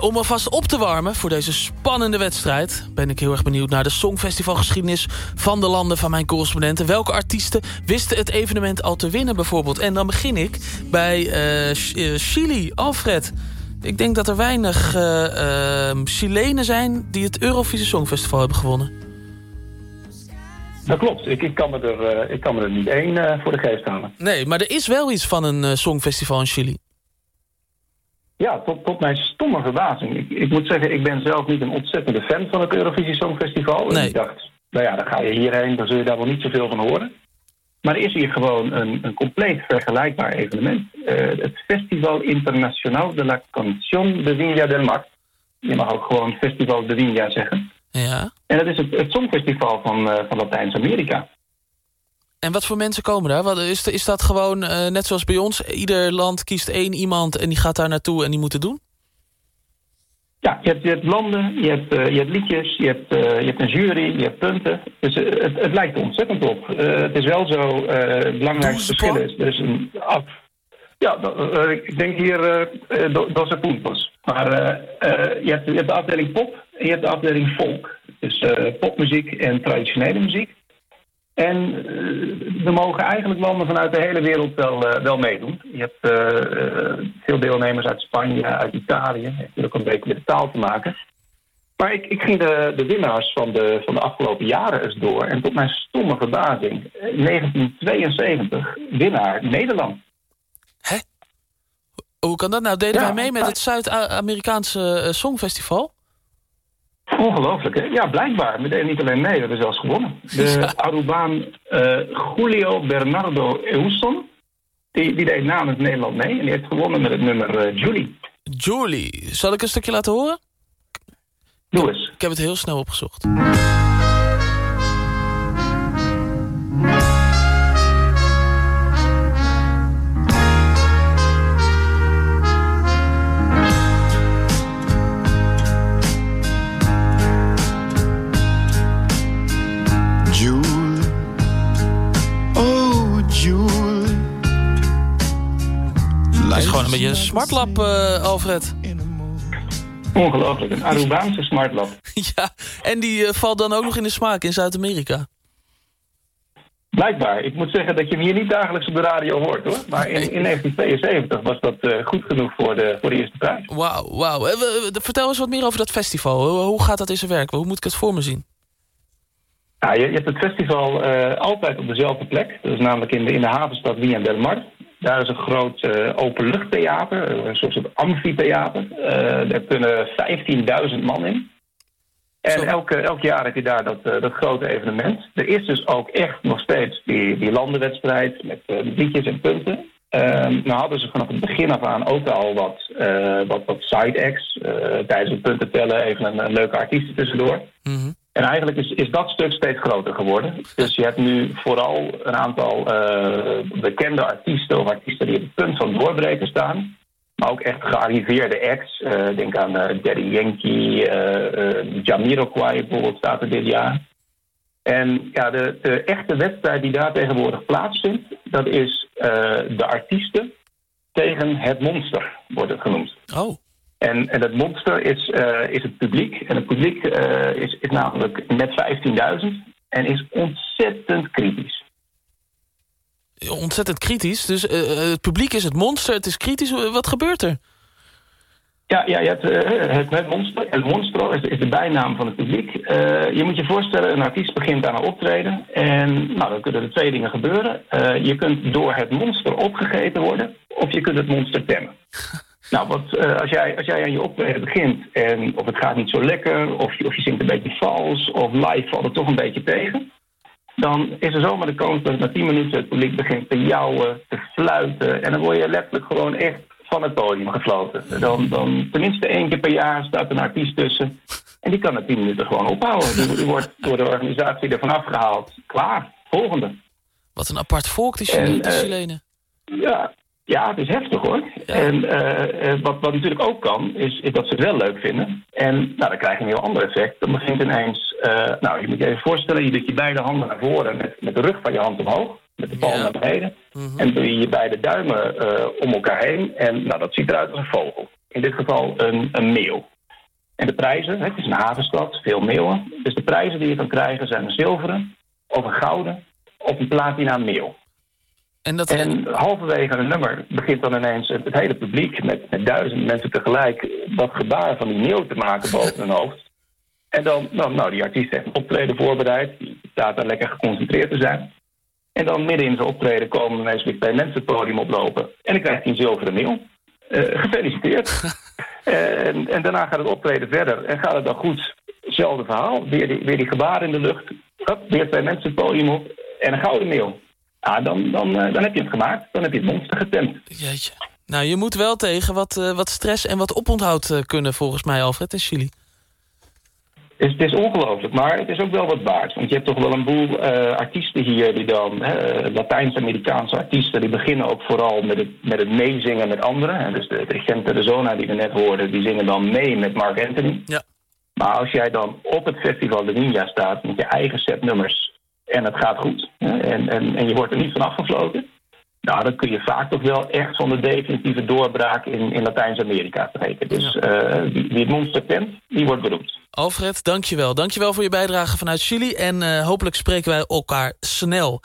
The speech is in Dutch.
Om alvast op te warmen voor deze spannende wedstrijd... ben ik heel erg benieuwd naar de Songfestivalgeschiedenis... van de landen van mijn correspondenten. Welke artiesten wisten het evenement al te winnen bijvoorbeeld? En dan begin ik bij uh, Chili. Alfred, ik denk dat er weinig uh, Chilenen zijn... die het Eurovisie Songfestival hebben gewonnen. Dat klopt. Ik, ik, kan, me er, ik kan me er niet één voor de geest halen. Nee, maar er is wel iets van een Songfestival in Chili. Ja, tot, tot mijn stomme verbazing. Ik, ik, moet zeggen, ik ben zelf niet een ontzettende fan van het Eurovisie Songfestival. Nee. En ik dacht, nou ja, dan ga je hierheen, dan zul je daar wel niet zoveel van horen. Maar er is hier gewoon een, een compleet vergelijkbaar evenement. Uh, het Festival Internacional de la Canción de Viña del Mar. Je mag ook gewoon Festival de Viña zeggen. Ja. En dat is het, het Songfestival van, uh, van Latijns-Amerika. En wat voor mensen komen daar? Wat, is, is dat gewoon uh, net zoals bij ons? Ieder land kiest één iemand en die gaat daar naartoe en die moet het doen? Ja, je hebt, je hebt landen, je hebt, uh, je hebt liedjes, je hebt, uh, je hebt een jury, je hebt punten. Dus het, het lijkt ontzettend op. het is wel zo, het belangrijkste verschil is... Er is een af, ja, ik denk hier Doze Puntos. Maar je, hebt, je hebt de afdeling pop en je hebt de afdeling folk. Dus popmuziek en traditionele muziek. En uh, er mogen eigenlijk landen vanuit de hele wereld wel, uh, wel meedoen. Je hebt uh, veel deelnemers uit Spanje, uit Italië. Dat heeft ook een beetje met de taal te maken. Maar ik, ik ging de, de winnaars van de, van de afgelopen jaren eens door. En tot mijn stomme verbazing, 1972, winnaar Nederland. Hè? Hoe kan dat nou? Deden ja, wij mee met het Zuid-Amerikaanse Songfestival? Ongelooflijk, hè? Ja, blijkbaar. We deden niet alleen mee, we hebben zelfs gewonnen. De. Arubaan uh, Julio Bernardo Euston, die, die deed namens Nederland mee. En die heeft gewonnen met het nummer uh, Julie. Julie. Zal ik een stukje laten horen? Doe eens. Ik heb het heel snel opgezocht. Gewoon een beetje een smartlap, uh, Alfred. Ongelooflijk, een Arubaanse smartlap. ja, en die uh, valt dan ook nog in de smaak in Zuid-Amerika. Blijkbaar. Ik moet zeggen dat je hem hier niet dagelijks op de radio hoort, hoor. Maar in, in 1972 was dat uh, goed genoeg voor de, voor de eerste prijs. Wauw, wauw. vertel eens wat meer over dat festival. Hoe gaat dat in zijn werk? Hoe moet ik het voor me zien? Ja, je, je hebt het festival altijd op dezelfde plek. Dat is namelijk in de, in de havenstad Villa del Mar. Daar is een groot uh, openluchttheater, een soort amfitheater. Uh, daar kunnen 15.000 man in. En elke, elk jaar heb je daar dat, dat grote evenement. Er is dus ook echt nog steeds die, die landenwedstrijd met liedjes en punten. nou hadden ze vanaf het begin af aan ook al wat, wat, wat side acts. tijdens het punten tellen even een, een leuke artiest tussendoor. Mm -hmm. En eigenlijk is, is dat stuk steeds groter geworden. Dus je hebt nu vooral een aantal uh, bekende artiesten of artiesten die op het punt van doorbreken staan. Maar ook echt gearriveerde acts. Uh, denk aan uh, Daddy Yankee, Jamiroquai bijvoorbeeld staat er dit jaar. En ja, de, de echte wedstrijd die daar tegenwoordig plaatsvindt, dat is de artiesten tegen het monster, wordt het genoemd. Oh. En, en het monster is, uh, is het publiek. En het publiek uh, is, is namelijk met 15.000 en is ontzettend kritisch. Ontzettend kritisch? Dus uh, het publiek is het monster, het is kritisch. Wat gebeurt er? Ja, ja je hebt, het, het monster. El monstro is, is de bijnaam van het publiek. je moet je voorstellen, een artiest begint aan een optreden. En nou, dan kunnen er twee dingen gebeuren. je kunt door het monster opgegeten worden, of je kunt het monster temmen. Nou, wat, uh, als, jij, als jij aan je optreden begint en of het gaat niet zo lekker, of je, of je zingt een beetje vals, of live valt het toch een beetje tegen, dan is er zomaar de kans dat na 10 minuten het publiek begint te jouwen, te fluiten, en dan word je letterlijk gewoon echt van het podium gefloten. Dan, dan tenminste één keer per jaar staat een artiest tussen, en die kan na 10 minuten gewoon ophouden. Die, die wordt door de organisatie ervan afgehaald. Klaar, volgende. Wat een apart volk, die Chilenen. Uh, ja, ja, het is heftig hoor. Ja. En uh, wat, wat natuurlijk ook kan, is, is dat ze het wel leuk vinden. En nou, dan krijg je een heel ander effect. Dan begint ineens, uh, nou je moet je even voorstellen, je doet je beide handen naar voren met, met de rug van je hand omhoog. Met de palm Ja. naar beneden. Mhm. En doe je je beide duimen uh, om elkaar heen. En nou, dat ziet eruit als een vogel. in dit geval een, een meeuw. En de prijzen, het is een havenstad, veel meeuwen. Dus de prijzen die je kan krijgen zijn een zilveren, of een gouden, of een platina meeuw. En, dat... en halverwege een nummer begint dan ineens het, hele publiek... Met, met duizenden mensen tegelijk dat gebaar van die meeuw te maken boven hun hoofd. En dan, dan, nou, die artiest heeft een optreden voorbereid. Die staat daar lekker geconcentreerd te zijn. En dan midden in zijn optreden komen ineens weer twee mensen het podium oplopen. En dan krijgt hij een zilveren meeuw. Uh, gefeliciteerd. en, en, daarna gaat het optreden verder. En gaat het dan goed, hetzelfde verhaal. Weer die, weer die gebaren in de lucht. weer twee mensen het podium op. En een gouden meeuw. Ah, dan, dan, uh, dan heb je het gemaakt. Dan heb je het monster getemd. Jeetje. Nou, je moet wel tegen wat, uh, wat stress en wat oponthoud kunnen volgens mij, Alfred, in Chili. Het is, het is ongelooflijk, maar het is ook wel wat waard. Want je hebt toch wel een boel uh, artiesten hier die dan, Latijns-Amerikaanse artiesten, die beginnen ook vooral met het, met het meezingen met anderen. En dus de, de Gente de Zona die we net hoorden, die zingen dan mee met Mark Anthony. Ja. Maar als jij dan op het Festival de Ninja staat met je eigen set nummers en het gaat goed en, en, en je wordt er niet van afgefloten, nou, dan kun je vaak toch wel echt van de definitieve doorbraak in, in Latijns-Amerika spreken. Dus uh, wie, wie, het monster kent, die wordt beroemd. Alfred, dankjewel. Dankjewel voor je bijdrage vanuit Chili. En uh, hopelijk spreken wij elkaar snel.